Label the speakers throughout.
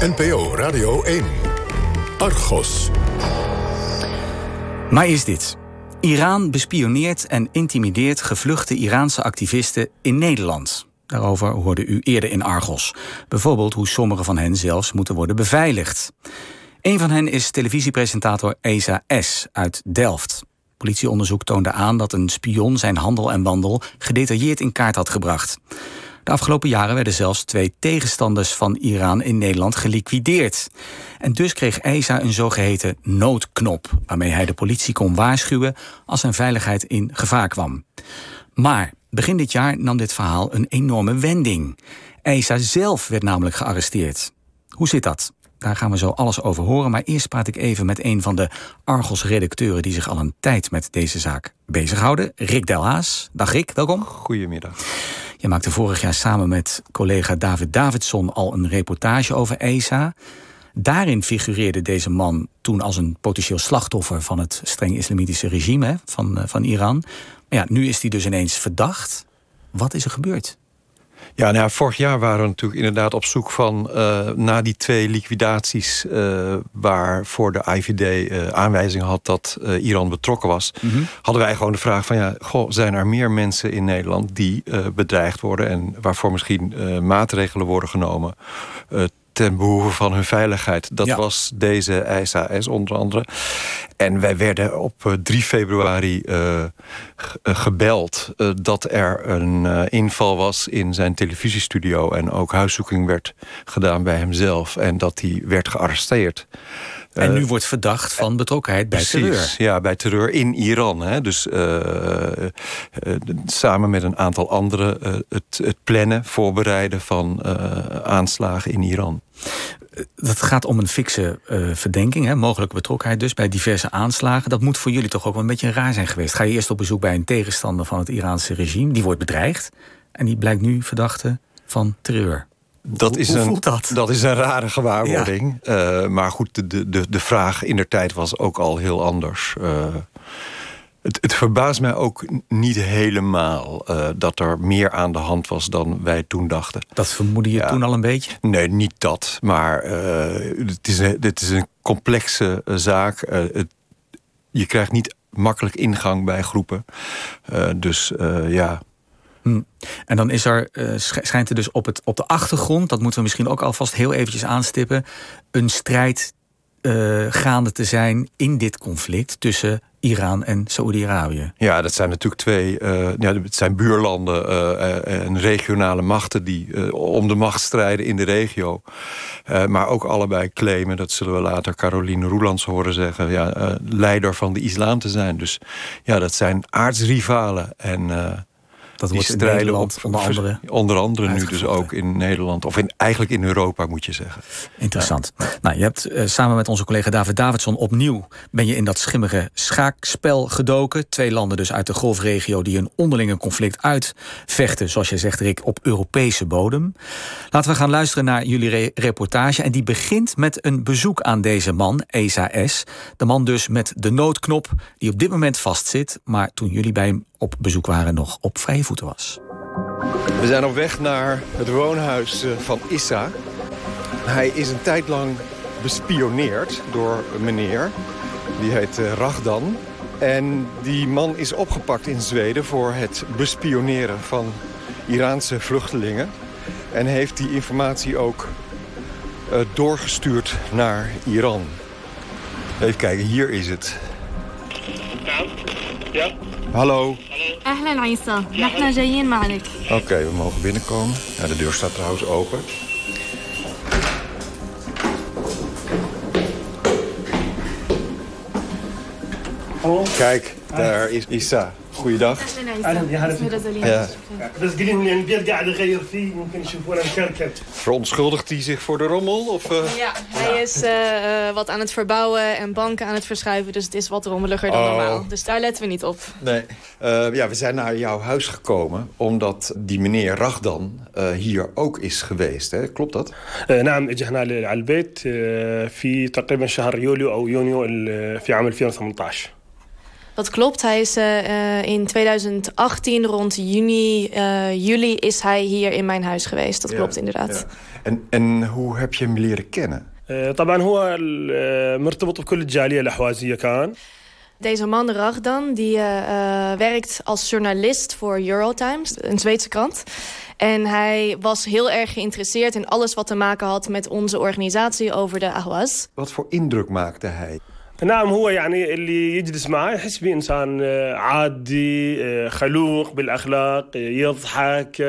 Speaker 1: NPO Radio 1. Argos.
Speaker 2: Maar is dit? Iran bespioneert en intimideert gevluchte Iraanse activisten in Nederland. Daarover hoorde u eerder in Argos. Bijvoorbeeld hoe sommige van hen zelfs moeten worden beveiligd. Een van hen is televisiepresentator Esa S. uit Delft. Politieonderzoek toonde aan dat een spion zijn handel en wandel gedetailleerd in kaart had gebracht. De afgelopen jaren werden zelfs twee tegenstanders van Iran in Nederland geliquideerd. En dus kreeg ESA een zogeheten noodknop, waarmee hij de politie kon waarschuwen als zijn veiligheid in gevaar kwam. Maar begin dit jaar nam dit verhaal een enorme wending. ESA zelf werd namelijk gearresteerd. Hoe zit dat? Daar gaan we zo alles over horen. Maar eerst praat ik even met een van de Argos-redacteuren die zich al een tijd met deze zaak bezighouden. Rick Delhaas. Dag Rick, welkom.
Speaker 3: Goedemiddag.
Speaker 2: Je maakte vorig jaar samen met collega David Davidson al een reportage over ESA. Daarin figureerde deze man toen als een potentieel slachtoffer van het streng islamitische regime van, eh, van Iran. Maar ja, nu is hij dus ineens verdacht. Wat is er gebeurd?
Speaker 3: Ja, nou vorig jaar waren we natuurlijk inderdaad op zoek van... Uh, na die twee liquidaties uh, waarvoor de IVD uh, aanwijzing had... dat Iran betrokken was... Mm -hmm. hadden wij gewoon de vraag van... ja, goh, zijn er meer mensen in Nederland die bedreigd worden... en waarvoor misschien maatregelen worden genomen ten behoeve van hun veiligheid. Dat was deze SAS onder andere. En wij werden op 3 februari uh, gebeld uh, dat er een uh, inval was in zijn televisiestudio... en ook huiszoeking werd gedaan bij hemzelf en dat hij werd gearresteerd.
Speaker 2: En nu wordt verdacht van betrokkenheid bij
Speaker 3: precies,
Speaker 2: terreur.
Speaker 3: Ja, bij terreur in Iran. Hè. Dus uh, uh, samen met een aantal anderen het, het, plannen, voorbereiden van aanslagen in Iran.
Speaker 2: Dat gaat om een fikse verdenking, hè, mogelijke betrokkenheid dus bij diverse aanslagen. Dat moet voor jullie toch ook wel een beetje raar zijn geweest. Ga je eerst op bezoek bij een tegenstander van het Iraanse regime, die wordt bedreigd en die blijkt nu verdachte van terreur.
Speaker 3: Dat is,
Speaker 2: Hoe
Speaker 3: een,
Speaker 2: voelt dat?
Speaker 3: dat is een rare gewaarwording. Ja. Uh, maar goed, de, de, de vraag in der tijd was ook al heel anders. Uh, het, het verbaast mij ook niet helemaal uh, dat er meer aan de hand was dan wij toen dachten.
Speaker 2: Dat vermoedde je ja. toen al een beetje?
Speaker 3: Nee, niet dat. Maar het, is een, het is een complexe zaak. Het, je krijgt niet makkelijk ingang bij groepen. dus ja,
Speaker 2: Hm. En dan is er, uh, schijnt er dus op, het, op de achtergrond, dat moeten we misschien ook alvast heel eventjes aanstippen, een strijd uh, gaande te zijn in dit conflict tussen Iran en Saoedi-Arabië.
Speaker 3: Ja, dat zijn natuurlijk twee. Uh, ja, het zijn buurlanden en regionale machten die om de macht strijden in de regio. maar ook allebei claimen, dat zullen we later Caroline Roelands horen zeggen, ja, leider van de islam te zijn. Dus ja, dat zijn aardsrivalen. En
Speaker 2: dat wordt in Nederland onder andere.
Speaker 3: Onder andere nu dus ook in Nederland. Of in, eigenlijk in Europa moet je zeggen.
Speaker 2: Interessant. Ja. Nou, je hebt uh, samen met onze collega David Davidson opnieuw... ben je in dat schimmige schaakspel gedoken. Twee landen dus uit de golfregio die een onderlinge conflict uitvechten. Zoals je zegt Rick, op Europese bodem. Laten we gaan luisteren naar jullie re reportage. En die begint met een bezoek aan deze man, Esa S. De man dus met de noodknop die op dit moment vastzit. Maar toen jullie bij hem op bezoek waren nog op vrije voeten was.
Speaker 3: We zijn op weg naar het woonhuis van Issa. Hij is een tijd lang bespioneerd door een meneer. Die heet Ragdan. En die man is opgepakt in Zweden voor het bespioneren van Iraanse vluchtelingen. En heeft die informatie ook uh, doorgestuurd naar Iran. Even kijken, hier is het. Ja? Hallo.
Speaker 4: Ahlan Isa, nahna jayin ma'alik.
Speaker 3: Oké, we mogen binnenkomen. Ja, de deur staat trouwens open. Hallo? Kijk, daar is Isa. Goeiedag.
Speaker 4: Ja.
Speaker 3: Verontschuldigt hij zich voor de rommel? Of, uh...
Speaker 4: Ja, hij is uh, wat aan het verbouwen en banken aan het verschuiven. Dus het is wat rommeliger dan
Speaker 3: Oh.
Speaker 4: normaal. Dus daar letten we niet op.
Speaker 3: Nee. Uh, ja, we zijn naar jouw huis gekomen omdat die meneer Ragdan uh, hier ook is geweest. Hè? Klopt dat?
Speaker 5: نعم اجينا على البيت في تقريبا شهر يوليو او يونيو في عام 2018
Speaker 4: Dat klopt. Hij is uh, in 2018, rond juni, uh, juli, is hij hier in mijn huis geweest. Dat ja, klopt inderdaad.
Speaker 3: Ja. En, en hoe heb je hem leren kennen?
Speaker 5: طبعا هو مرتبط بكل الجاليه الاحوازيه كان
Speaker 4: deze man Ragdan die, uh, werkt als journalist voor Eurotimes, een Zweedse krant. En hij was heel erg geïnteresseerd in alles wat te maken had met onze organisatie over de Ahwaz.
Speaker 3: Wat voor indruk maakte hij?
Speaker 5: نعم هو يعني اللي يجلس معاه يحس بإنسان عادي خلوق بالأخلاق يضحك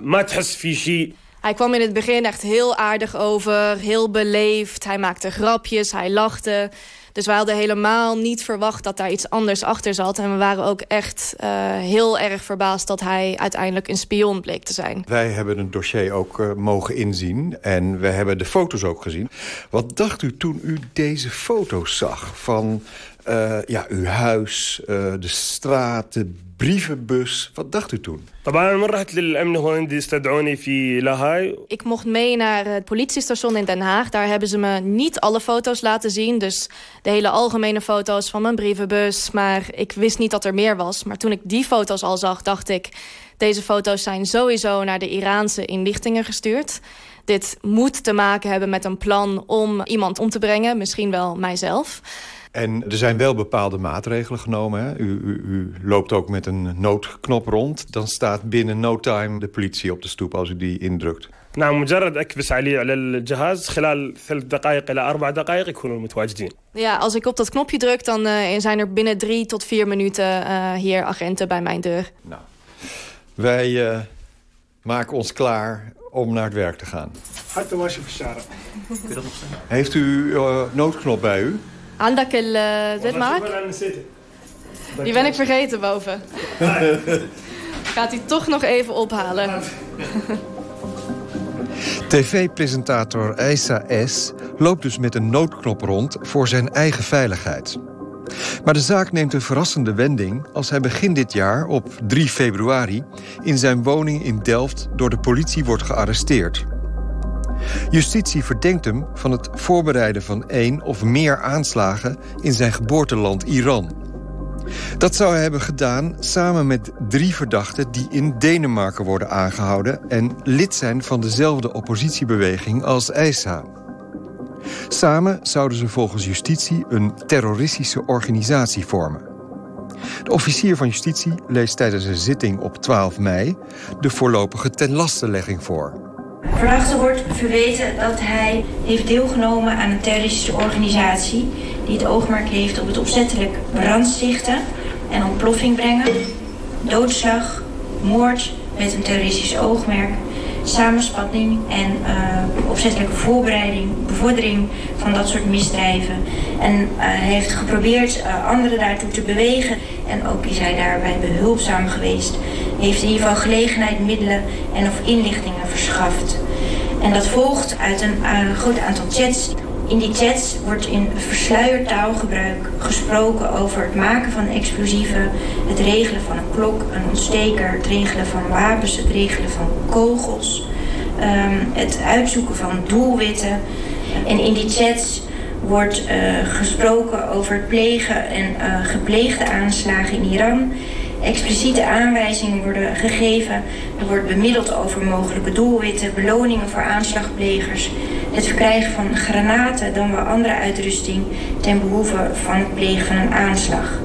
Speaker 5: ما تحس في شيء
Speaker 4: Hij kwam in het begin echt heel aardig over, heel beleefd. Hij maakte grapjes, hij lachte. Dus wij hadden helemaal niet verwacht dat daar iets anders achter zat. En we waren ook echt uh, heel erg verbaasd dat hij uiteindelijk een spion bleek te zijn.
Speaker 3: Wij hebben het dossier ook uh, mogen inzien en we hebben de foto's ook gezien. Wat dacht u toen u deze foto's zag van uh, ja, uw huis, de straat, de brievenbus. Wat dacht u toen?
Speaker 4: Ik mocht mee naar het politiestation in Den Haag. Daar hebben ze me niet alle foto's laten zien. Dus de hele algemene foto's van mijn brievenbus. Maar ik wist niet dat er meer was. Maar toen ik die foto's al zag, dacht ik... deze foto's zijn sowieso naar de Iraanse inlichtingen gestuurd. Dit moet te maken hebben met een plan om iemand om te brengen. Misschien wel mijzelf.
Speaker 3: En er zijn wel bepaalde maatregelen genomen. Hè? U, u, u, loopt ook met een noodknop rond. Dan staat binnen no time de politie op de stoep als u die indrukt.
Speaker 5: نعم مجرد اكبس عليه على الجهاز خلال ثلاث دقائق الى اربع دقائق يكونوا متواجدين.
Speaker 4: Ja, als ik op dat knopje druk, dan uh, zijn er binnen drie tot vier minuten uh, hier agenten bij mijn deur.
Speaker 3: Nou, wij uh, maken ons klaar om naar het werk te gaan.
Speaker 5: Hartelijk was je verzaren.
Speaker 3: Heeft u noodknop bij u?
Speaker 4: عندك dit maak? Die ben ik vergeten boven. Gaat hij toch nog even ophalen.
Speaker 3: TV-presentator Eisa S. loopt dus met een noodknop rond voor zijn eigen veiligheid. Maar de zaak neemt een verrassende wending als hij begin dit jaar, op 3 februari... in zijn woning in Delft door de politie wordt gearresteerd. Justitie verdenkt hem van het voorbereiden van één of meer aanslagen in zijn geboorteland Iran. Dat zou hij hebben gedaan samen met drie verdachten die in Denemarken worden aangehouden en lid zijn van dezelfde oppositiebeweging als Eisa. Samen zouden ze volgens justitie een terroristische organisatie vormen. De officier van justitie leest tijdens een zitting op 12 mei de voorlopige tenlastelegging voor.
Speaker 6: Verdachte wordt verweten dat hij heeft deelgenomen aan een terroristische organisatie... die het oogmerk heeft op het opzettelijk brandstichten en ontploffing brengen... doodslag, moord met een terroristisch oogmerk... samenspanning en uh, opzettelijke voorbereiding, bevordering van dat soort misdrijven. En uh, heeft geprobeerd uh, anderen daartoe te bewegen en ook is hij daarbij behulpzaam geweest. Heeft in ieder geval gelegenheid, middelen en of inlichtingen verschaft. En dat volgt uit een uh, groot aantal chats. In die chats wordt in versluierd taalgebruik gesproken over het maken van explosieven, het regelen van een klok, een ontsteker, het regelen van wapens, het regelen van kogels, um, het uitzoeken van doelwitten. En in die chats wordt uh, gesproken over het plegen en uh, gepleegde aanslagen in Iran. Expliciete aanwijzingen worden gegeven. Er wordt bemiddeld over mogelijke doelwitten, beloningen voor aanslagplegers. Het verkrijgen van granaten dan wel andere uitrusting ten behoeve van het plegen van een aanslag.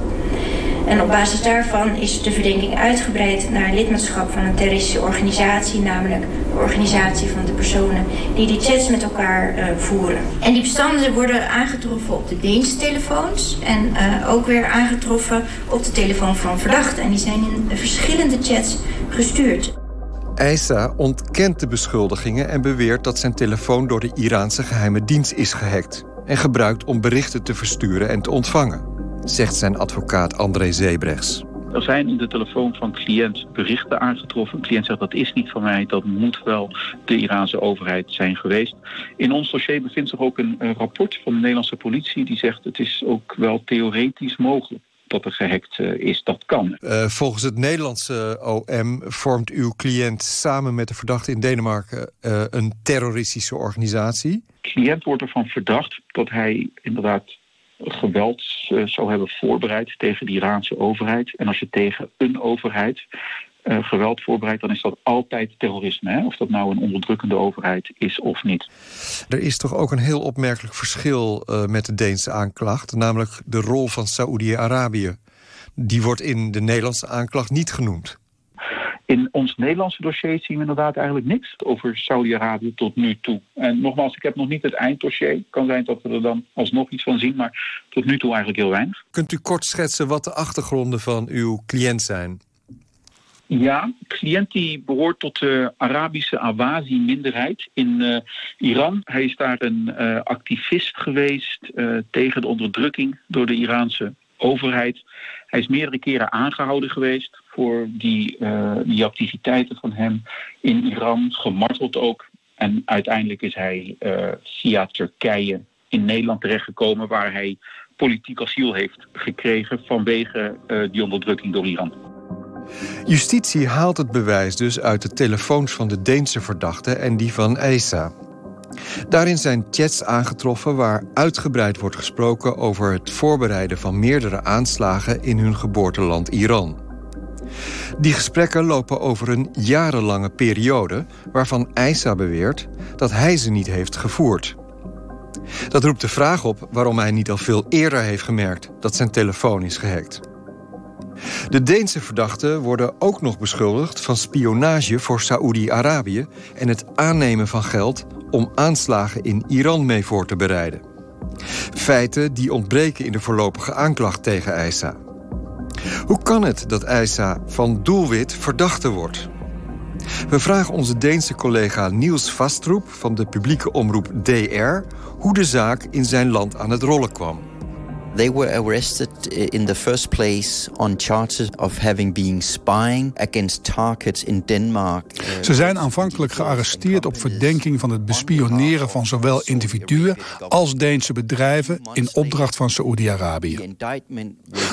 Speaker 6: En op basis daarvan is de verdenking uitgebreid naar lidmaatschap van een terroristische organisatie, namelijk de organisatie van de personen die die chats met elkaar uh, voeren. En die bestanden worden aangetroffen op de diensttelefoons en uh, ook weer aangetroffen op de telefoon van verdachten. En die zijn in verschillende chats gestuurd.
Speaker 3: Eisa ontkent de beschuldigingen en beweert dat zijn telefoon door de Iraanse geheime dienst is gehackt en gebruikt om berichten te versturen en te ontvangen zegt zijn advocaat André Zebrechts.
Speaker 7: Er zijn in de telefoon van cliënt berichten aangetroffen. Een cliënt zegt dat is niet van mij, dat moet wel de Iraanse overheid zijn geweest. In ons dossier bevindt zich ook een, een rapport van de Nederlandse politie die zegt het is ook wel theoretisch mogelijk dat er gehackt uh, is. Dat kan.
Speaker 3: Uh, volgens het Nederlandse OM vormt uw cliënt samen met de verdachte in Denemarken uh, een terroristische organisatie.
Speaker 7: De cliënt wordt ervan verdacht dat hij inderdaad geweld zou hebben voorbereid tegen de Iraanse overheid. En als je tegen een overheid geweld voorbereidt, dan is dat altijd terrorisme. Hè? Of dat nou een onderdrukkende overheid is of niet.
Speaker 3: Er is toch ook een heel opmerkelijk verschil met de Deense aanklacht, namelijk de rol van Saoedi-Arabië. Die wordt in de Nederlandse aanklacht niet genoemd.
Speaker 7: In ons Nederlandse dossier zien we inderdaad eigenlijk niks over Saudi-Arabië tot nu toe. En nogmaals, ik heb nog niet het einddossier. Het kan zijn dat we er dan alsnog iets van zien, maar tot nu toe eigenlijk heel weinig.
Speaker 3: Kunt u kort schetsen wat de achtergronden van uw cliënt zijn?
Speaker 7: Ja, cliënt die behoort tot de Arabische Awazi-minderheid in uh, Iran. Hij is daar een uh, activist geweest uh, tegen de onderdrukking door de Iraanse overheid. Hij is meerdere keren aangehouden geweest voor die, uh, die activiteiten van hem in Iran, gemarteld ook. En uiteindelijk is hij uh, via Turkije in Nederland terechtgekomen, waar hij politiek asiel heeft gekregen vanwege uh, die onderdrukking door Iran.
Speaker 3: Justitie haalt het bewijs dus uit de telefoons van de Deense verdachte en die van Eisa. Daarin zijn chats aangetroffen waar uitgebreid wordt gesproken over het voorbereiden van meerdere aanslagen in hun geboorteland Iran. Die gesprekken lopen over een jarenlange periode waarvan Eisa beweert dat hij ze niet heeft gevoerd. Dat roept de vraag op waarom hij niet al veel eerder heeft gemerkt dat zijn telefoon is gehackt. De Deense verdachten worden ook nog beschuldigd van spionage voor Saoedi-Arabië en het aannemen van geld om aanslagen in Iran mee voor te bereiden. Feiten die ontbreken in de voorlopige aanklacht tegen Eisa. Hoe kan het dat Eisa van doelwit verdachte wordt? We vragen onze Deense collega Niels Vastroep van de publieke omroep DR hoe de zaak in zijn land aan het rollen kwam.
Speaker 8: They were arrested in the first place on charges of having been spying against targets in Denmark.
Speaker 9: Ze zijn aanvankelijk gearresteerd op verdenking van het bespioneren van zowel individuen als Deense bedrijven in opdracht van Saoedi-Arabië.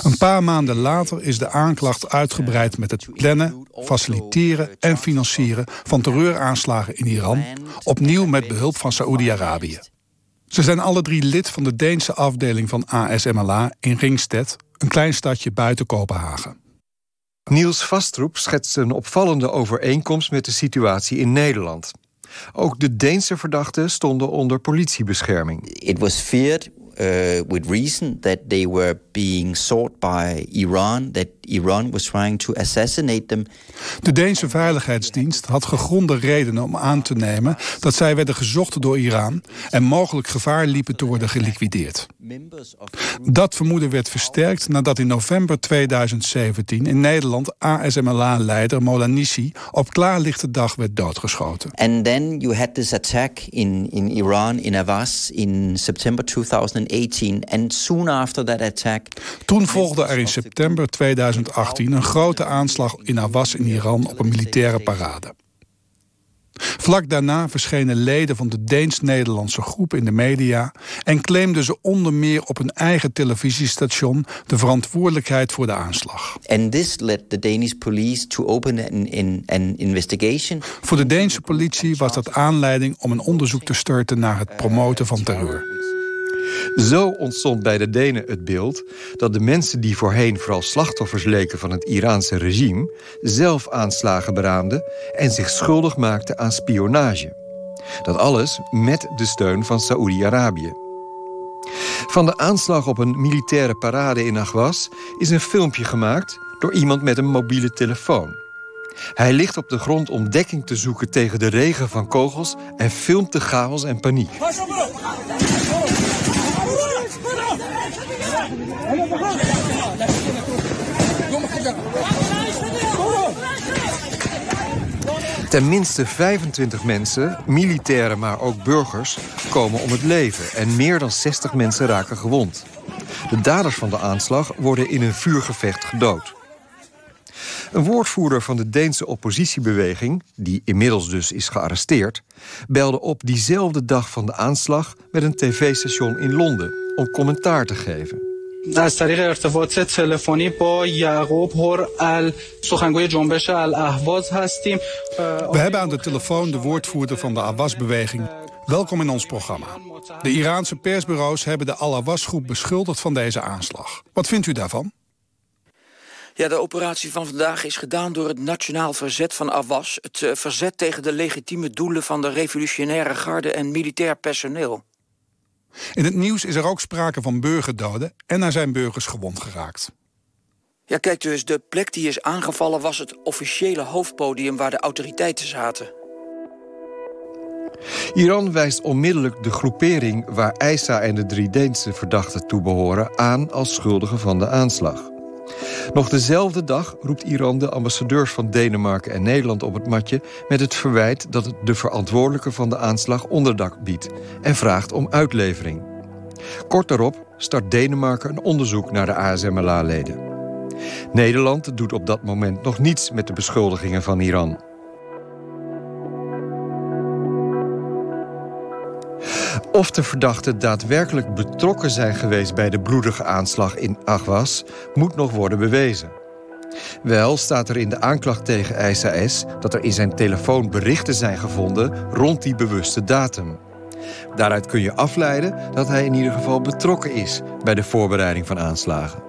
Speaker 9: Een paar maanden later is de aanklacht uitgebreid met het plannen, faciliteren en financieren van terreuraanslagen in Iran, opnieuw met behulp van Saoedi-Arabië. Ze zijn alle drie lid van de Deense afdeling van ASMLA in Ringstedt, een klein stadje buiten Kopenhagen.
Speaker 3: Niels Vastroep schetst een opvallende overeenkomst met de situatie in Nederland. Ook de Deense verdachten stonden onder politiebescherming.
Speaker 8: It was feared uh, with reason that they were being sought by Iran, that Iran was trying to assassinate them.
Speaker 9: De Deense veiligheidsdienst had gegronde redenen om aan te nemen dat zij werden gezocht door Iran en mogelijk gevaar liepen te worden geliquideerd. Dat vermoeden werd versterkt nadat in november 2017 in Nederland ASMLA-leider Molanisi op klaarlichte dag werd doodgeschoten.
Speaker 8: And then you had this attack in, in Iran, in Avaz, in September 2018. And soon after that attack...
Speaker 9: Toen volgde er in september 2018 een grote aanslag in Avaz in Iran op een militaire parade. Vlak daarna verschenen leden van de Deens-Nederlandse groep in de media en claimden ze onder meer op een eigen televisiestation de verantwoordelijkheid voor de aanslag.
Speaker 8: And this led the Danish police to open an, an investigation.
Speaker 9: Voor de Deense politie was dat aanleiding om een onderzoek te starten naar het promoten van terreur.
Speaker 3: Zo ontstond bij de Denen het beeld dat de mensen die voorheen vooral slachtoffers leken van het Iraanse regime zelf aanslagen beraamden en zich schuldig maakten aan spionage. Dat alles met de steun van Saoedi-Arabië. Van de aanslag op een militaire parade in Ahwas is een filmpje gemaakt door iemand met een mobiele telefoon. Hij ligt op de grond om dekking te zoeken tegen de regen van kogels en filmt de chaos en paniek. Ten minste 25 mensen, militairen maar ook burgers, komen om het leven en meer dan 60 mensen raken gewond. De daders van de aanslag worden in een vuurgevecht gedood. Een woordvoerder van de Deense oppositiebeweging, die inmiddels dus is gearresteerd, belde op diezelfde dag van de aanslag met een tv-station in Londen om commentaar te geven.
Speaker 10: از طریق ارتباط تلفنی با یعقوب هر ال سخنگوی جنبش الاهواز هستیم
Speaker 9: We hebben aan de telefoon de woordvoerder van de Abbas-beweging, Welkom in ons programma. De Iraanse persbureaus hebben de Al-Awas-groep beschuldigd van deze aanslag. Wat vindt u daarvan?
Speaker 11: Ja, de operatie van vandaag is gedaan door het Nationaal Verzet van Awas. Het uh, verzet tegen de legitieme doelen van de revolutionaire garde en militair personeel.
Speaker 9: In het nieuws is er ook sprake van burgerdoden en er zijn burgers gewond geraakt.
Speaker 11: Ja, kijk dus, de plek die is aangevallen was het officiële hoofdpodium waar de autoriteiten zaten.
Speaker 3: Iran wijst onmiddellijk de groepering waar Eisa en de drie Deense verdachten toe behoren aan als schuldigen van de aanslag. Nog dezelfde dag roept Iran de ambassadeurs van Denemarken en Nederland op het matje met het verwijt dat het de verantwoordelijke van de aanslag onderdak biedt en vraagt om uitlevering. Kort daarop start Denemarken een onderzoek naar de ASMLA-leden. Nederland doet op dat moment nog niets met de beschuldigingen van Iran. Of de verdachten daadwerkelijk betrokken zijn geweest bij de bloedige aanslag in Ahwas, moet nog worden bewezen. Wel staat er in de aanklacht tegen S. dat er in zijn telefoon berichten zijn gevonden rond die bewuste datum. Daaruit kun je afleiden dat hij in ieder geval betrokken is bij de voorbereiding van aanslagen.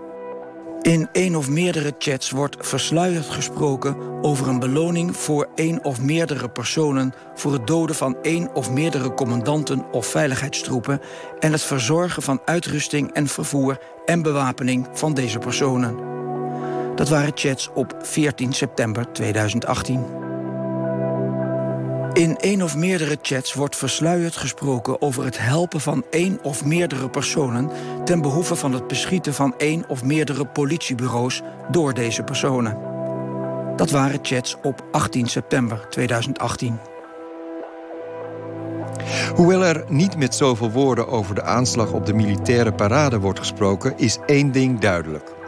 Speaker 11: In één of meerdere chats wordt versluierd gesproken over een beloning voor één of meerdere personen voor het doden van één of meerdere commandanten of veiligheidstroepen en het verzorgen van uitrusting en vervoer en bewapening van deze personen. Dat waren chats op 14 september 2018. In één of meerdere chats wordt versluierd gesproken over het helpen van één of meerdere personen ten behoeve van het beschieten van één of meerdere politiebureaus door deze personen. Dat waren chats op 18 september 2018.
Speaker 3: Hoewel er niet met zoveel woorden over de aanslag op de militaire parade wordt gesproken, is één ding duidelijk.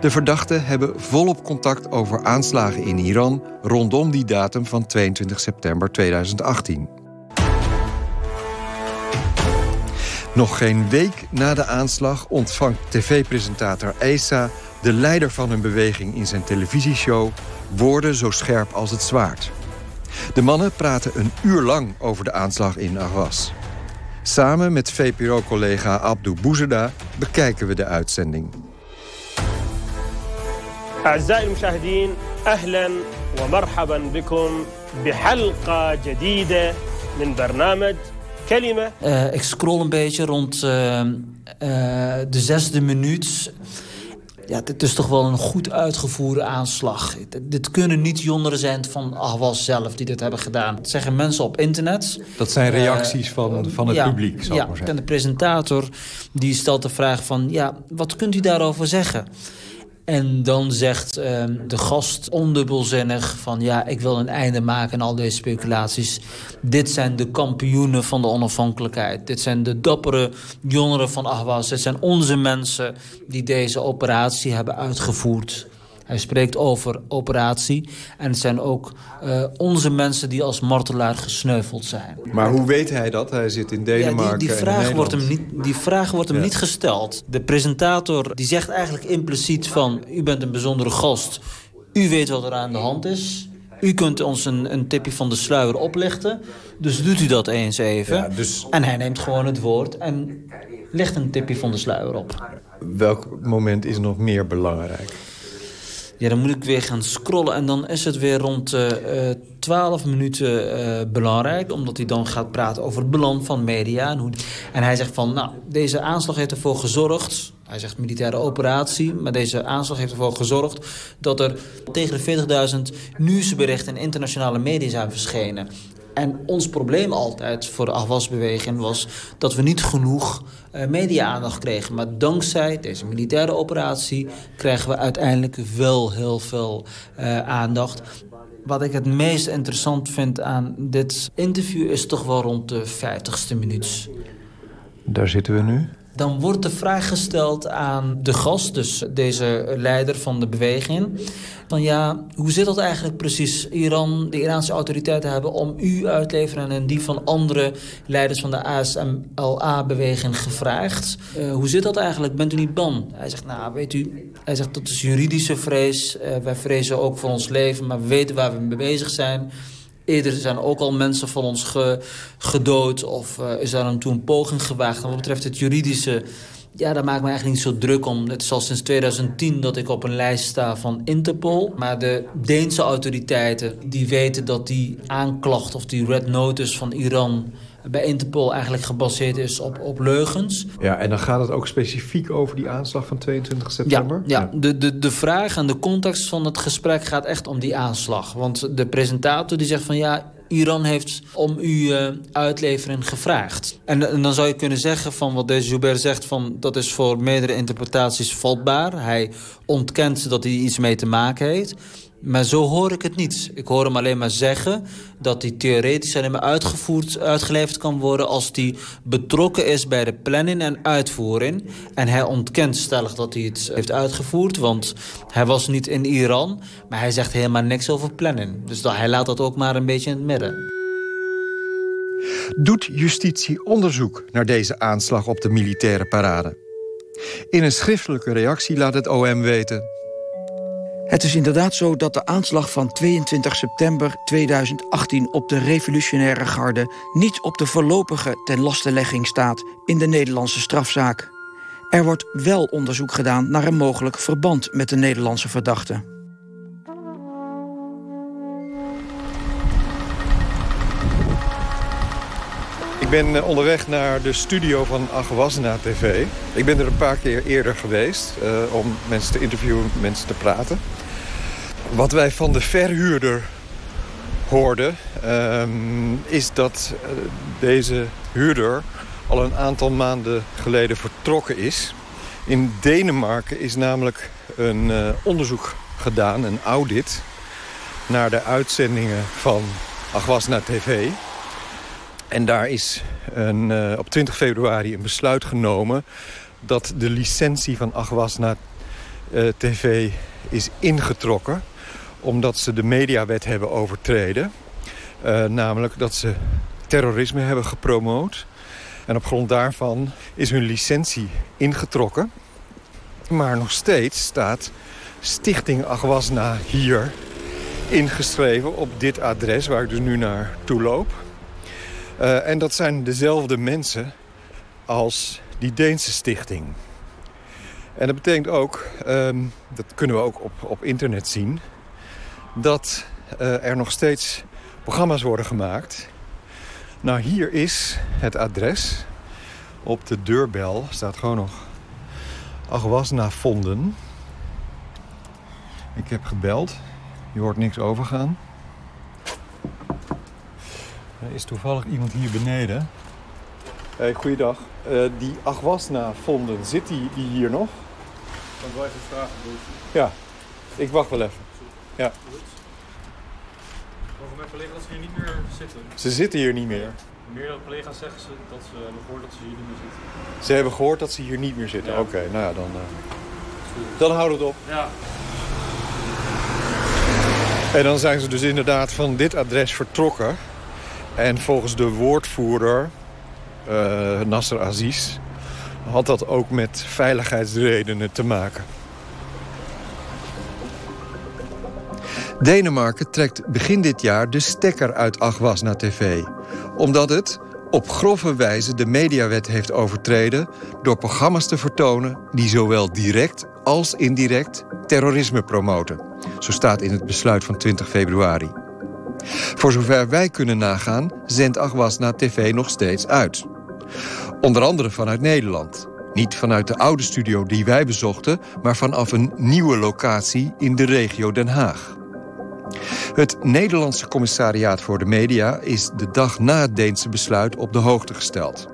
Speaker 3: De verdachten hebben volop contact over aanslagen in Iran rondom die datum van 22 september 2018. Nog geen week na de aanslag ontvangt tv-presentator Esa... de leider van hun beweging in zijn televisieshow... woorden zo scherp als het zwaard. De mannen praten een uur lang over de aanslag in Ahwas. Samen met VPRO-collega Abdou Bouzeda bekijken we de uitzending.
Speaker 5: أعزائي المشاهدين أهلا ومرحبا بكم بحلقة جديدة من برنامج كلمة
Speaker 12: uh, Ik scroll een beetje rond uh, uh, de zesde minuut. Ja, dit is toch wel een goed uitgevoerde aanslag. Dit kunnen niet jongeren zijn van Ahwas zelf die dit hebben gedaan. Dat zeggen mensen op internet.
Speaker 3: Dat zijn reacties van, van het
Speaker 12: ja,
Speaker 3: publiek, zal
Speaker 12: ja,
Speaker 3: ik maar zeggen.
Speaker 12: En de presentator die stelt de vraag van... ja, wat kunt u daarover zeggen? En dan zegt uh, de gast ondubbelzinnig van... ja, ik wil een einde maken aan al deze speculaties. Dit zijn de kampioenen van de onafhankelijkheid. Dit zijn de dappere jongeren van Ahwas. Dit zijn onze mensen die deze operatie hebben uitgevoerd. Hij spreekt over operatie. En het zijn ook uh, onze mensen die als martelaar gesneuveld zijn.
Speaker 3: Maar hoe weet hij dat? Hij zit in Denemarken
Speaker 12: ja, die, die, vraag wordt hem niet, die vraag wordt hem
Speaker 3: Ja.
Speaker 12: niet gesteld. De presentator die zegt eigenlijk impliciet van... u bent een bijzondere gast. U weet wat er aan de hand is. U kunt ons een, een tipje van de sluier oplichten. Dus doet u dat eens even.
Speaker 3: Ja, dus-
Speaker 12: En hij neemt gewoon het woord en legt een tipje van de sluier op.
Speaker 3: Welk moment is nog meer belangrijk?
Speaker 12: Ja, dan moet ik weer gaan scrollen en dan is het weer rond eh, eh, 12 minuten eh, belangrijk. Omdat hij dan gaat praten over het belang van media. En, hoe, en hij zegt van, nou, deze aanslag heeft ervoor gezorgd... Hij zegt militaire operatie, maar deze aanslag heeft ervoor gezorgd... dat er tegen de 40.000 nieuwsberichten in internationale media zijn verschenen. En ons probleem altijd voor de Ahwas-beweging was dat we niet genoeg uh, media-aandacht kregen. Maar dankzij deze militaire operatie krijgen we uiteindelijk wel heel veel uh, aandacht. Wat ik het meest interessant vind aan dit interview is toch wel rond de 50ste minuut.
Speaker 3: Daar zitten we nu.
Speaker 12: Dan wordt de vraag gesteld aan de gast, dus deze leider van de beweging... van ja, hoe zit dat eigenlijk precies? Iran, de Iraanse autoriteiten hebben om u uit te leveren... en die van andere leiders van de ASMLA-beweging gevraagd. Uh, hoe zit dat eigenlijk? Bent u niet bang? Hij zegt, nou, weet u, hij zegt, dat is juridische vrees. Uh, wij vrezen ook voor ons leven, maar we weten waar we mee bezig zijn... Eerder zijn ook al mensen van ons gedood of uh, is daar een toen poging gewaagd. En wat betreft het juridische ja, daar maak ik me eigenlijk niet zo druk om. Het is al sinds 2010 dat ik op een lijst sta van Interpol. Maar de Deense autoriteiten die weten dat die aanklacht of die red notice van Iran bij Interpol eigenlijk gebaseerd is op, op leugens.
Speaker 3: Ja, en dan gaat het ook specifiek over die aanslag van 22 september?
Speaker 12: Ja, ja. De, de, de vraag en de context van het gesprek gaat echt om die aanslag. Want de presentator die zegt van ja, Iran heeft om uw uh, uitlevering gevraagd. En, en, dan zou je kunnen zeggen van wat deze Joubert zegt... Van, dat is voor meerdere interpretaties vatbaar. Hij ontkent dat hij iets mee te maken heeft. Maar zo hoor ik het niet. Ik hoor hem alleen maar zeggen dat hij theoretisch alleen maar uitgevoerd, uitgeleverd kan worden... als hij betrokken is bij de planning en uitvoering. En hij ontkent stellig dat hij het heeft uitgevoerd, want hij was niet in Iran. Maar hij zegt helemaal niks over planning. Dus hij laat dat ook maar een beetje in het midden.
Speaker 3: Doet justitie onderzoek naar deze aanslag op de militaire parade? In een schriftelijke reactie laat het OM weten...
Speaker 11: Het is inderdaad zo dat de aanslag van 22 september 2018 op de revolutionaire garde niet op de voorlopige tenlastelegging staat in de Nederlandse strafzaak. Er wordt wel onderzoek gedaan naar een mogelijk verband met de Nederlandse verdachte.
Speaker 3: Ik ben eh, onderweg naar de studio van Agwasna TV. Ik ben er een paar keer eerder geweest uh, om mensen te interviewen, mensen te praten. Wat wij van de verhuurder hoorden... Um, is dat uh, deze huurder al een aantal maanden geleden vertrokken is. In Denemarken is namelijk een uh, onderzoek gedaan, een audit... naar de uitzendingen van Agwasna TV... En daar is een, uh, op 20 februari een besluit genomen... dat de licentie van Agwasna TV is ingetrokken... omdat ze de mediawet hebben overtreden. Uh, namelijk dat ze terrorisme hebben gepromoot. En op grond daarvan is hun licentie ingetrokken. Maar nog steeds staat Stichting Agwasna hier ingeschreven op dit adres... waar ik dus nu naar toe loop... Uh, en dat zijn dezelfde mensen als die Deense stichting. En dat betekent ook, um, dat kunnen we ook op, op internet zien... dat uh, er nog steeds programma's worden gemaakt. Nou, hier is het adres. Op de deurbel staat gewoon nog Agwasna vonden. Ik heb gebeld. Je hoort niks overgaan. Er is toevallig iemand hier beneden. Hey, goeiedag. Uh, die Agwasna vonden, zit die, die hier nog?
Speaker 13: Wel even vragen,
Speaker 3: Ja, ik wacht wel even. Ja.
Speaker 13: Over mijn collega's hier niet meer zitten.
Speaker 3: Ze zitten hier niet meer?
Speaker 13: Meerdere collega's zeggen ze dat ze hebben gehoord dat ze hier niet meer zitten.
Speaker 3: Ze hebben gehoord dat ze hier niet meer zitten?
Speaker 13: Ja.
Speaker 3: Oké, okay, nou ja, dan, uh... dan houden we het op.
Speaker 13: Ja.
Speaker 3: En dan zijn ze dus inderdaad van dit adres vertrokken. En volgens de woordvoerder, uh, Nasser Aziz... had dat ook met veiligheidsredenen te maken. Denemarken trekt begin dit jaar de stekker uit Agwasna TV. Omdat het op grove wijze de mediawet heeft overtreden... door programma's te vertonen die zowel direct als indirect terrorisme promoten. Zo staat in het besluit van 20 februari. Voor zover wij kunnen nagaan, zendt Agwasna TV nog steeds uit. Onder andere vanuit Nederland. Niet vanuit de oude studio die wij bezochten... maar vanaf een nieuwe locatie in de regio Den Haag. Het Nederlandse Commissariaat voor de Media... is de dag na het Deense besluit op de hoogte gesteld.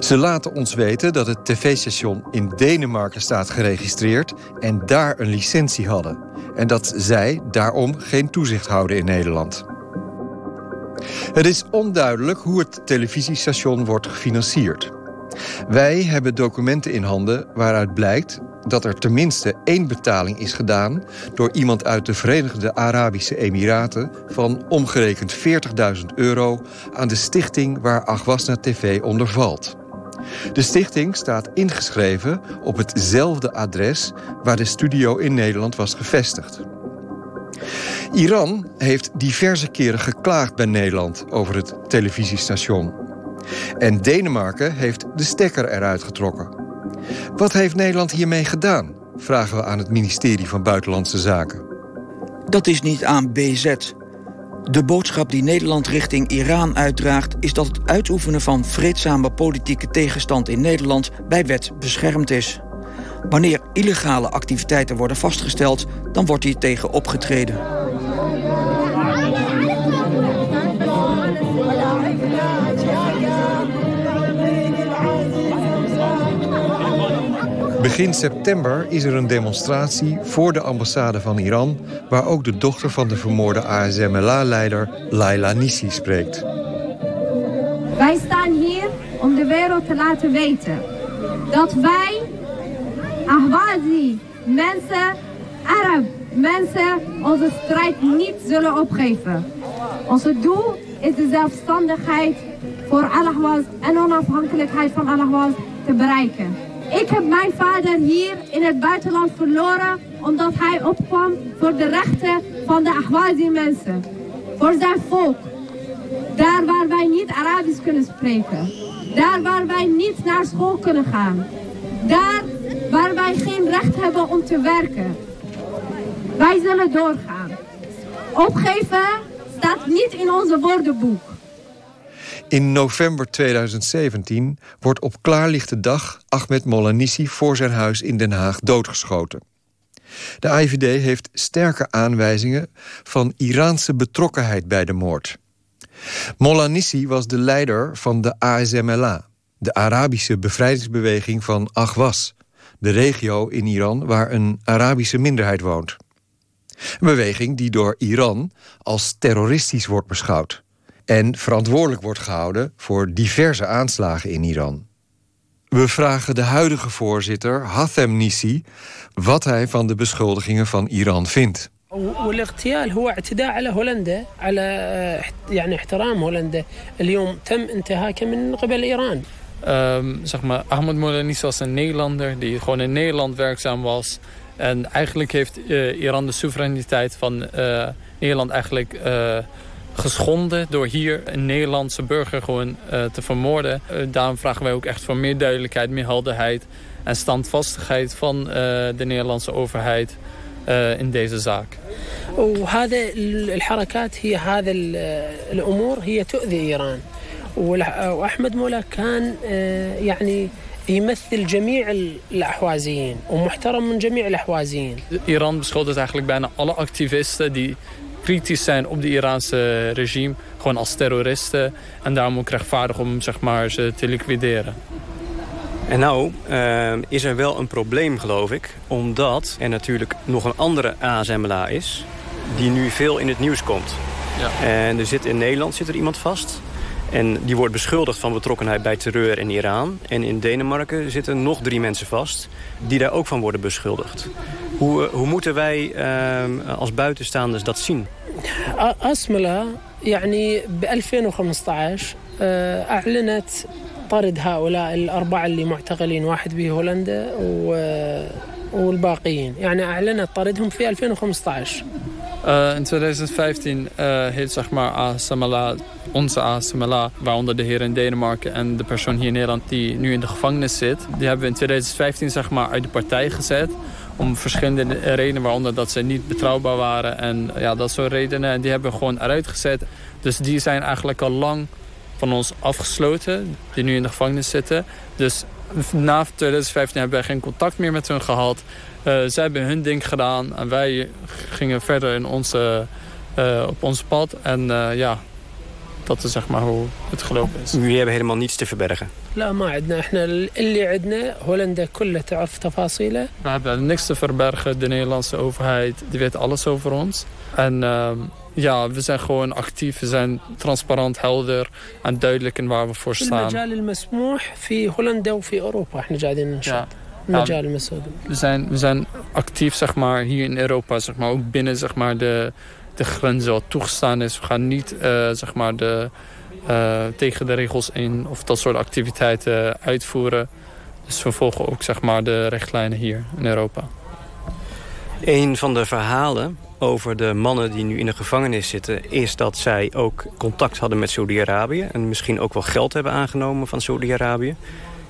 Speaker 3: Ze laten ons weten dat het tv-station in Denemarken staat geregistreerd... en daar een licentie hadden. En dat zij daarom geen toezicht houden in Nederland. Het is onduidelijk hoe het televisiestation wordt gefinancierd. Wij hebben documenten in handen waaruit blijkt dat er tenminste één betaling is gedaan... door iemand uit de Verenigde Arabische Emiraten... van omgerekend 40.000 euro aan de stichting waar Agwasna TV onder valt. De stichting staat ingeschreven op hetzelfde adres... waar de studio in Nederland was gevestigd. Iran heeft diverse keren geklaagd bij Nederland over het televisiestation. En Denemarken heeft de stekker eruit getrokken. Wat heeft Nederland hiermee gedaan? Vragen we aan het ministerie van Buitenlandse Zaken.
Speaker 11: Dat is niet aan BZ. De boodschap die Nederland richting Iran uitdraagt... is dat het uitoefenen van vreedzame politieke tegenstand in Nederland... bij wet beschermd is. Wanneer illegale activiteiten worden vastgesteld... dan wordt hier tegen opgetreden.
Speaker 3: Begin september is er een demonstratie voor de ambassade van Iran... waar ook de dochter van de vermoorde ASMLA-leider Laila Nissi spreekt.
Speaker 14: Wij staan hier om de wereld te laten weten... dat wij, Ahwazi, mensen, Arab, mensen... onze strijd niet zullen opgeven. Onze doel is de zelfstandigheid voor Al-Ahwaz en onafhankelijkheid van Al-Ahwaz te bereiken. Ik heb mijn vader hier in het buitenland verloren omdat hij opkwam voor de rechten van de Ahwazi mensen. Voor zijn volk. Daar waar wij niet Arabisch kunnen spreken. Daar waar wij niet naar school kunnen gaan. Daar waar wij geen recht hebben om te werken. Wij zullen doorgaan. Opgeven staat niet in onze woordenboek.
Speaker 3: In november 2017 wordt op klaarlichte dag Ahmed Molanissi voor zijn huis in Den Haag doodgeschoten. De IVD heeft sterke aanwijzingen van Iraanse betrokkenheid bij de moord. Molanissi was de leider van de ASMLA, de Arabische bevrijdingsbeweging van Ahwas, de regio in Iran waar een Arabische minderheid woont. Een beweging die door Iran als terroristisch wordt beschouwd en verantwoordelijk wordt gehouden voor diverse aanslagen in Iran. We vragen de huidige voorzitter, Hathem Nisi, wat hij van de beschuldigingen van Iran vindt.
Speaker 15: والاغتيال هو اعتداء على هولندا على يعني احترام هولندا اليوم تم انتهاكه من قبل ايران
Speaker 13: Um, zeg maar, Ahmed Molanis was een Nederlander die gewoon in Nederland werkzaam was. En eigenlijk heeft uh, Iran de soevereiniteit van uh, Nederland eigenlijk uh, geschonden door hier een Nederlandse burger gewoon uh, te vermoorden. Uh, daarom vragen wij ook echt voor meer duidelijkheid, meer helderheid en standvastigheid van uh, de Nederlandse overheid in deze zaak.
Speaker 15: وهذا الحركات هي هذا الامور هي تؤذي ايران واحمد مولا كان يعني يمثل جميع الاحوازيين ومحترم من جميع الاحوازيين.
Speaker 13: Iran beschuldigt eigenlijk bijna alle activisten die kritisch zijn op de Iraanse regime, gewoon als terroristen. En daarom ook rechtvaardig om zeg maar, ze te liquideren.
Speaker 16: En nou uh, is er wel een probleem, geloof ik. Omdat er natuurlijk nog een andere ASMLA is... die nu veel in het nieuws komt. Ja. En er zit in Nederland zit er iemand vast... En die wordt beschuldigd van betrokkenheid bij terreur in Iran. En in Denemarken zitten nog drie mensen vast... die daar ook van worden beschuldigd. Hoe, hoe moeten wij uh, als buitenstaanders dat zien?
Speaker 15: أسملة يعني ب 2015 أعلنت طرد هؤلاء الأربعة اللي معتقلين واحد بهولندا والباقيين يعني أعلنت طردهم في 2015
Speaker 13: Uh, in 2015 uh, heeft zeg maar ASMLA, onze ASMLA, waaronder de heer in Denemarken en de persoon hier in Nederland die nu in de gevangenis zit, die hebben we in 2015 zeg maar uit de partij gezet om verschillende redenen, waaronder dat ze niet betrouwbaar waren en ja, dat soort redenen. En die hebben we gewoon eruit gezet. Dus die zijn eigenlijk al lang van ons afgesloten, die nu in de gevangenis zitten. Dus na 2015 hebben wij geen contact meer met hun gehad. Uh, zij hebben hun ding gedaan en wij gingen verder in onze, uh, op ons pad. En uh, ja, dat is zeg maar hoe het gelopen is.
Speaker 16: Jullie hebben helemaal niets te verbergen?
Speaker 15: لا ما عندنا احنا اللي عندنا هولندا كلها تعرف تفاصيله
Speaker 13: We hebben niks te verbergen. De Nederlandse overheid die weet alles over ons. En uh, ja, we zijn gewoon actief. We zijn transparant, helder en duidelijk in waar we voor staan.
Speaker 15: المجال المسموح في هولندا وفي اوروبا احنا قاعدين ننشط المجال المسؤول
Speaker 13: We zijn, we zijn actief zeg maar, hier in Europa, zeg maar, ook binnen zeg maar, de, de grenzen wat toegestaan is. We gaan niet uh, zeg maar, de, uh, tegen de regels in of dat soort activiteiten uitvoeren. Dus we volgen ook zeg maar, de richtlijnen hier in Europa.
Speaker 16: Een van de verhalen over de mannen die nu in de gevangenis zitten... is dat zij ook contact hadden met Saudi-Arabië... en misschien ook wel geld hebben aangenomen van Saudi-Arabië.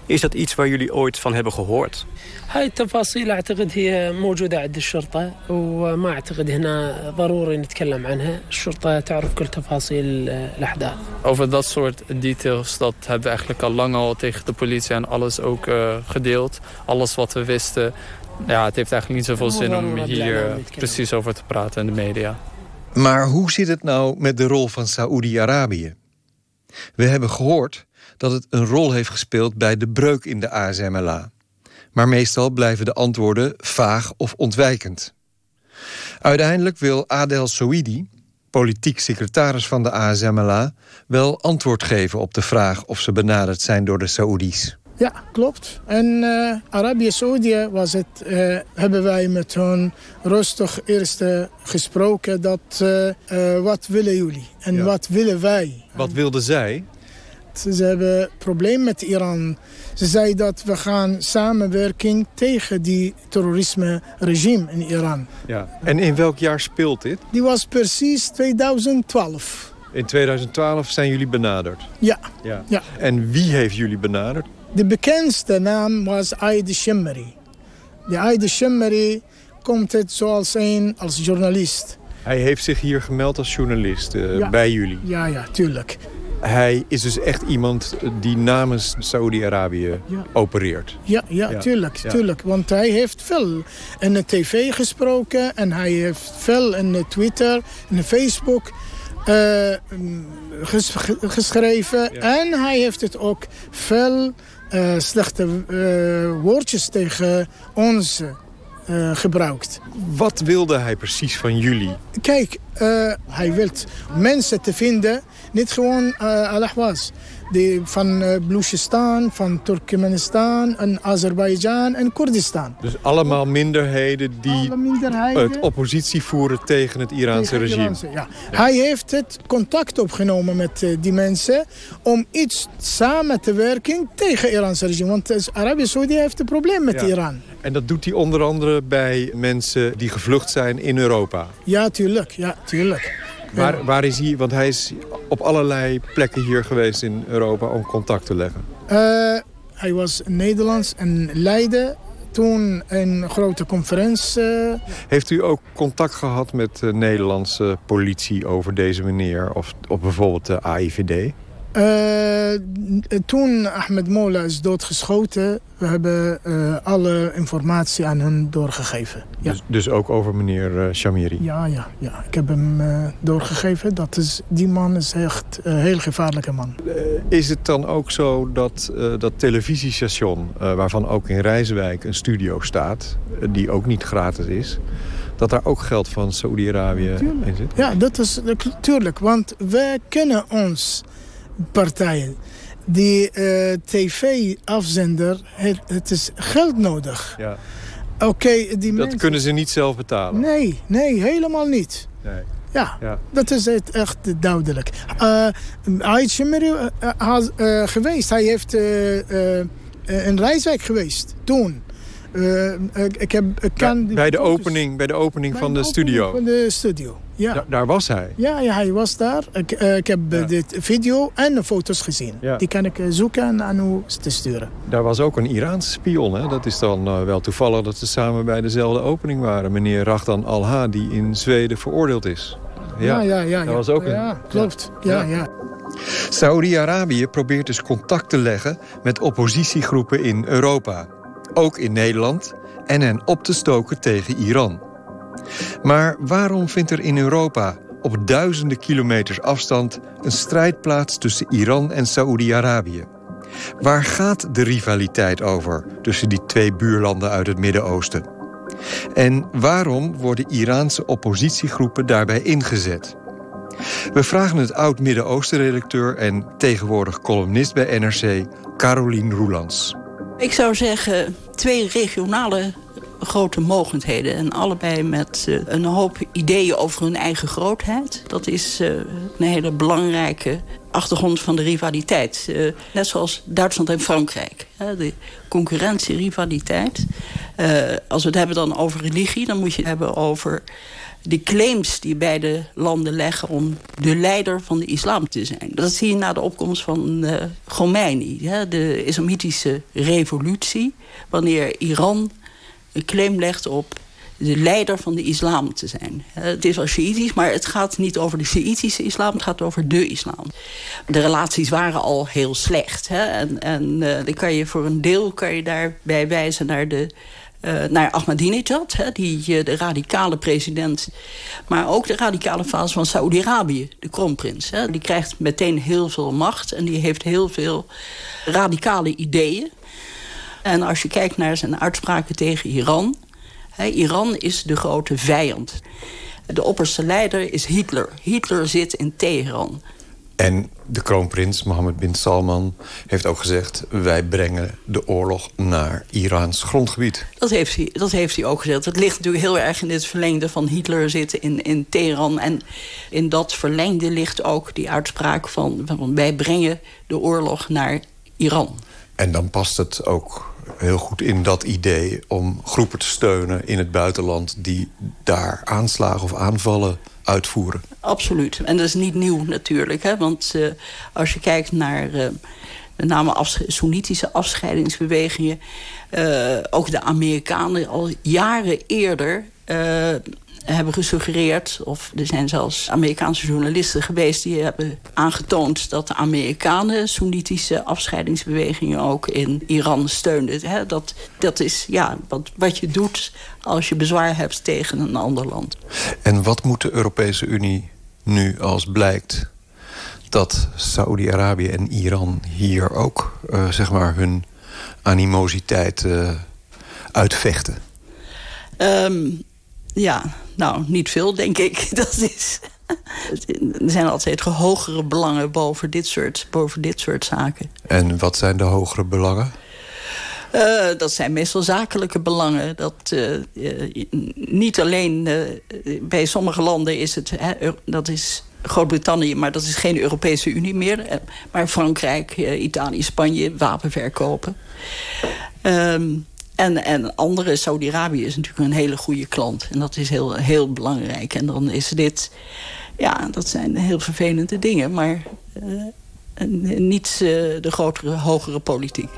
Speaker 16: Is dat iets waar jullie ooit van hebben gehoord?
Speaker 15: هاي التفاصيل اعتقد هي موجوده عند الشرطه وما اعتقد هنا ضروري نتكلم عنها، الشرطه تعرف كل تفاصيل الاحداث.
Speaker 13: Over dat soort details, dat hebben we eigenlijk al lang al tegen de politie en alles ook uh, gedeeld. Alles wat we wisten. Ja, het heeft eigenlijk niet zoveel zin om hier precies over te praten in de media.
Speaker 3: Maar hoe zit het nou met de rol van Saoedi-Arabië? We hebben gehoord dat het een rol heeft gespeeld bij de breuk in de ASMLA. Maar meestal blijven de antwoorden vaag of ontwijkend. Uiteindelijk wil Adel Souidi, politiek secretaris van de ASMLA... wel antwoord geven op de vraag of ze benaderd zijn door de Saoedi's.
Speaker 17: Ja, klopt. En uh, Arabië-Saudi was het, uh, hebben wij met hun rustig eerst gesproken dat uh, wat willen jullie en ja. wat willen wij.
Speaker 3: Wat wilden zij?
Speaker 17: Ze hebben een probleem met Iran. Ze zei dat we gaan samenwerking tegen die terrorisme-regime in Iran.
Speaker 3: Ja. En in welk jaar speelt dit?
Speaker 17: Die was precies 2012.
Speaker 3: In 2012 zijn jullie benaderd?
Speaker 17: Ja.
Speaker 3: ja.
Speaker 17: ja.
Speaker 3: En wie heeft jullie benaderd?
Speaker 17: De bekendste naam was Aide Shimmeri. De Aide Shimmeri komt het zoals een als journalist.
Speaker 3: Hij heeft zich hier gemeld als journalist uh, ja. bij jullie?
Speaker 17: Ja, ja, tuurlijk.
Speaker 3: Hij is dus echt iemand die namens Saudi-Arabië ja. opereert.
Speaker 17: Ja, ja, ja. Tuurlijk, ja. tuurlijk. Want hij heeft veel in de tv gesproken... en hij heeft veel in de Twitter en de Facebook uh, ges geschreven. En hij heeft het ook veel uh, slechte uh, woordjes tegen ons uh, gebruikt.
Speaker 3: Wat wilde hij precies van jullie?
Speaker 17: Kijk, uh, hij wil mensen te vinden, niet gewoon uh, Al-Ahwaz. Die van uh, van Turkmenistan, en Azerbeidzjan en Koerdistan.
Speaker 3: Dus allemaal minderheden die
Speaker 17: Alle minderheden.
Speaker 3: het oppositie voeren tegen het Iraanse
Speaker 17: tegen
Speaker 3: regime.
Speaker 17: Iraanse, ja. Hij heeft het contact opgenomen met uh, die mensen om iets samen te werken tegen het Iraanse regime. Want Arabië-Saudi heeft een probleem met
Speaker 3: Ja.
Speaker 17: Iran.
Speaker 3: En dat doet hij onder andere bij mensen die gevlucht zijn in Europa.
Speaker 17: Ja, tuurlijk. Ja, tuurlijk.
Speaker 3: Waar, waar is hij? Want hij is op allerlei plekken hier geweest in Europa om contact te leggen.
Speaker 17: Uh, hij was in Nederlands en Leiden. Toen een grote conferentie. Uh,
Speaker 3: Heeft u ook contact gehad met de Nederlandse politie over deze meneer? Of, of bijvoorbeeld de AIVD?
Speaker 17: Uh, toen Ahmed Mola is doodgeschoten, we hebben uh, alle informatie aan hen doorgegeven. Ja.
Speaker 3: Dus, dus ook over meneer uh, Shamiri?
Speaker 17: Ja, ja, ja, ik heb hem doorgegeven. Dat is, die man is echt een heel gevaarlijke man.
Speaker 3: is het dan ook zo dat dat televisiestation, waarvan ook in Rijswijk een studio staat... die ook niet gratis is dat daar ook geld van Saoedi-Arabië in zit?
Speaker 17: Ja, dat is natuurlijk. Want wij kennen ons partijen. Die uh, tv-afzender, het, het, is geld nodig.
Speaker 3: Ja.
Speaker 17: Oké, okay, die
Speaker 3: Dat
Speaker 17: mensen...
Speaker 3: kunnen ze niet zelf betalen?
Speaker 17: Nee, nee, helemaal niet.
Speaker 3: Nee.
Speaker 17: Ja, ja, dat is het echt duidelijk. Uh, Ait uh, uh, geweest. Hij heeft in Rijswijk geweest, toen. Ik heb, ik kan
Speaker 3: ja, bij, de opening, bij de opening
Speaker 17: bij
Speaker 3: van de,
Speaker 17: de
Speaker 3: studio?
Speaker 17: Van de studio, ja.
Speaker 3: Da daar was hij?
Speaker 17: Ja, ja hij was daar. Ik, uh, ik heb ja. dit video en de foto's gezien. Ja. Die kan ik zoeken en aan u te sturen.
Speaker 3: Daar was ook een Iraanse spion. Hè? Dat is dan uh, wel toevallig dat ze samen bij dezelfde opening waren. Meneer Rachdan Al-Ha, die in Zweden veroordeeld is.
Speaker 17: Ja, ja, ja.
Speaker 3: Dat was ook een...
Speaker 17: ja klopt. Ja, ja.
Speaker 3: Saudi-Arabië probeert dus contact te leggen met oppositiegroepen in Europa ook in Nederland, en hen op te stoken tegen Iran. Maar waarom vindt er in Europa op duizenden kilometers afstand een strijd plaats tussen Iran en Saoedi-Arabië? Waar gaat de rivaliteit over tussen die twee buurlanden uit het Midden-Oosten? En waarom worden Iraanse oppositiegroepen daarbij ingezet? We vragen het oud-Midden-Oosten-redacteur en tegenwoordig columnist bij NRC, Caroline Roelands.
Speaker 18: Ik zou zeggen twee regionale grote mogendheden. En allebei met uh, een hoop ideeën over hun eigen grootheid. Dat is uh, een hele belangrijke achtergrond van de rivaliteit. Uh, net zoals Duitsland en Frankrijk. De concurrentie, rivaliteit. Als we het hebben dan over religie... dan moet je het hebben over de claims die beide landen leggen... om de leider van de islam te zijn. Dat zie je na de opkomst van uh, Khomeini. Hè, de islamitische revolutie. Wanneer Iran claim legt op de leider van de islam te zijn. Het is wel Shiïtisch, maar het gaat niet over de Shiïtische islam... het gaat over de islam. De relaties waren al heel slecht. Hè? En, en uh, dan kan je voor een deel kan je daarbij wijzen naar de... Uh, naar Ahmadinejad, hè, die, de radicale president. Maar ook de radicale fase van Saoedi-Arabië, de kroonprins. Hè. Die krijgt meteen heel veel macht en die heeft heel veel radicale ideeën. En als je kijkt naar zijn uitspraken tegen Iran... Iran is de grote vijand. De opperste leider is Hitler. Hitler zit in Teheran.
Speaker 3: En de kroonprins Mohammed bin Salman heeft ook gezegd... wij brengen de oorlog naar Iraans grondgebied.
Speaker 18: Dat heeft hij, dat heeft hij ook gezegd. Het ligt natuurlijk heel erg in het verlengde van Hitler zitten in, in Teheran. En in dat verlengde ligt ook die uitspraak van... van wij brengen de oorlog naar Iran.
Speaker 3: En dan past het ook heel goed in dat idee om groepen te steunen in het buitenland... die daar aanslagen of aanvallen uitvoeren.
Speaker 18: Absoluut. En dat is niet nieuw natuurlijk. Hè? Want uh, als je kijkt naar uh, met name Soenitische afscheidingsbewegingen... Uh, ook de Amerikanen al jaren eerder hebben gesuggereerd... of er zijn zelfs Amerikaanse journalisten geweest... die hebben aangetoond dat de Amerikanen... Soenitische afscheidingsbewegingen ook in Iran steunden. dat, dat is ja, wat, wat je doet als je bezwaar hebt tegen een ander land.
Speaker 3: En wat moet de Europese Unie nu als blijkt dat Saoedi-Arabië en Iran hier ook uh, zeg maar hun animositeit uh, uitvechten?
Speaker 18: Um, ja, nou, niet veel, denk ik. Dat is... Er zijn altijd hogere belangen boven dit soort, boven dit soort zaken.
Speaker 3: En wat zijn de hogere belangen?
Speaker 18: Uh, dat zijn meestal zakelijke belangen. Dat, uh, uh, niet alleen bij sommige landen is het... dat is Groot-Brittannië, maar dat is geen Europese Unie meer. maar Frankrijk, Italië, Spanje, wapenverkopen. Um, en, en andere, Saudi-Arabië is natuurlijk een hele goede klant. En dat is heel, heel belangrijk. En dan is dit... Ja, dat zijn heel vervelende dingen. Maar uh, niet uh, de grotere, hogere politiek.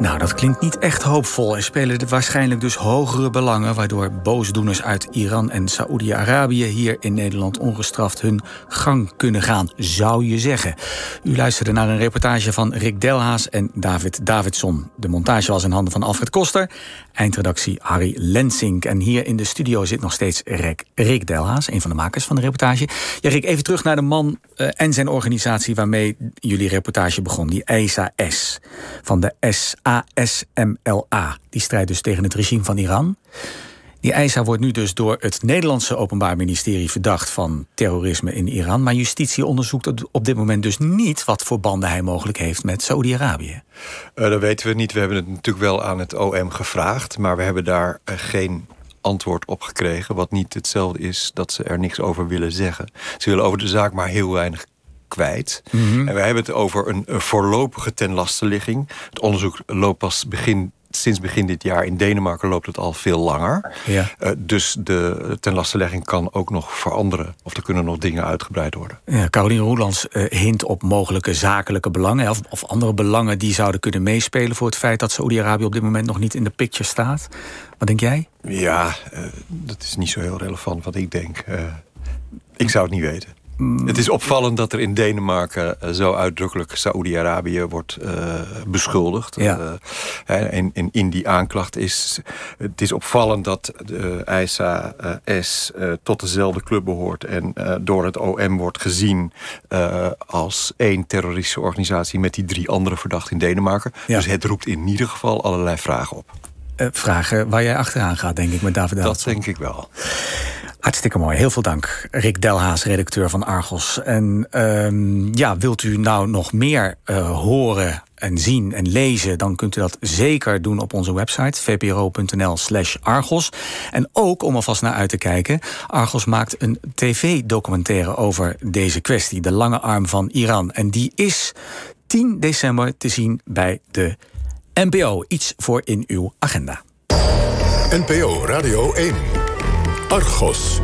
Speaker 2: Nou, dat klinkt niet echt hoopvol. Er spelen waarschijnlijk dus hogere belangen... waardoor boosdoeners uit Iran en Saoedi-Arabië... hier in Nederland ongestraft hun gang kunnen gaan, zou je zeggen. U luisterde naar een reportage van Rick Delhaas en David Davidson. De montage was in handen van Alfred Koster. Eindredactie Harry Lensink. En hier in de studio zit nog steeds Rick, Rick Delhaas... een van de makers van de reportage. Ja, Rick, even terug naar de man uh, en zijn organisatie... waarmee jullie reportage begon, die ESA-S. Van de SA ASMLA. Die strijdt dus tegen het regime van Iran. Die ISA wordt nu dus door het Nederlandse Openbaar Ministerie verdacht van terrorisme in Iran. Maar justitie onderzoekt op dit moment dus niet wat voor banden hij mogelijk heeft met Saudi-Arabië.
Speaker 3: Uh, dat weten we niet. We hebben het natuurlijk wel aan het OM gevraagd. Maar we hebben daar uh, geen antwoord op gekregen. Wat niet hetzelfde is dat ze er niks over willen zeggen. Ze willen over de zaak maar heel weinig kwijt. Mhm. En we hebben het over een, een voorlopige tenlasteligging. Het onderzoek loopt pas begin sinds begin dit jaar in Denemarken loopt het al veel langer. Ja. Uh, dus de tenlastelegging kan ook nog veranderen. Of er kunnen nog dingen uitgebreid worden.
Speaker 2: Ja, Caroline Roelands uh, hint op mogelijke zakelijke belangen... Of, of, andere belangen die zouden kunnen meespelen... voor het feit dat Saoedi-Arabië op dit moment nog niet in de picture staat. Wat denk jij?
Speaker 3: Ja, uh, dat is niet zo heel relevant wat ik denk. ik zou het niet weten. Het is opvallend dat er in Denemarken eh, zo uitdrukkelijk Saoedi-Arabië wordt uh, beschuldigd. Ja. Uh, en, en, in die aanklacht is het is opvallend dat de ISA-S uh, tot dezelfde club behoort en door het OM wordt gezien als één terroristische organisatie met die drie andere verdachten in Denemarken. Ja. Dus het roept in ieder geval allerlei vragen op.
Speaker 2: vragen waar jij achteraan gaat, denk ik, met David
Speaker 3: Dat denk ik wel.
Speaker 2: Hartstikke mooi. Heel veel dank. Rick Delhaas, redacteur van Argos. En um, ja, wilt u nou nog meer uh, horen en zien en lezen, dan kunt u dat zeker doen op onze website vpro.nl/slash Argos. En ook om alvast naar uit te kijken, Argos maakt een tv-documentaire over deze kwestie, de lange arm van Iran. En die is 10 december te zien bij de NPO. Iets voor in uw agenda.
Speaker 1: NPO Radio 1. Argos.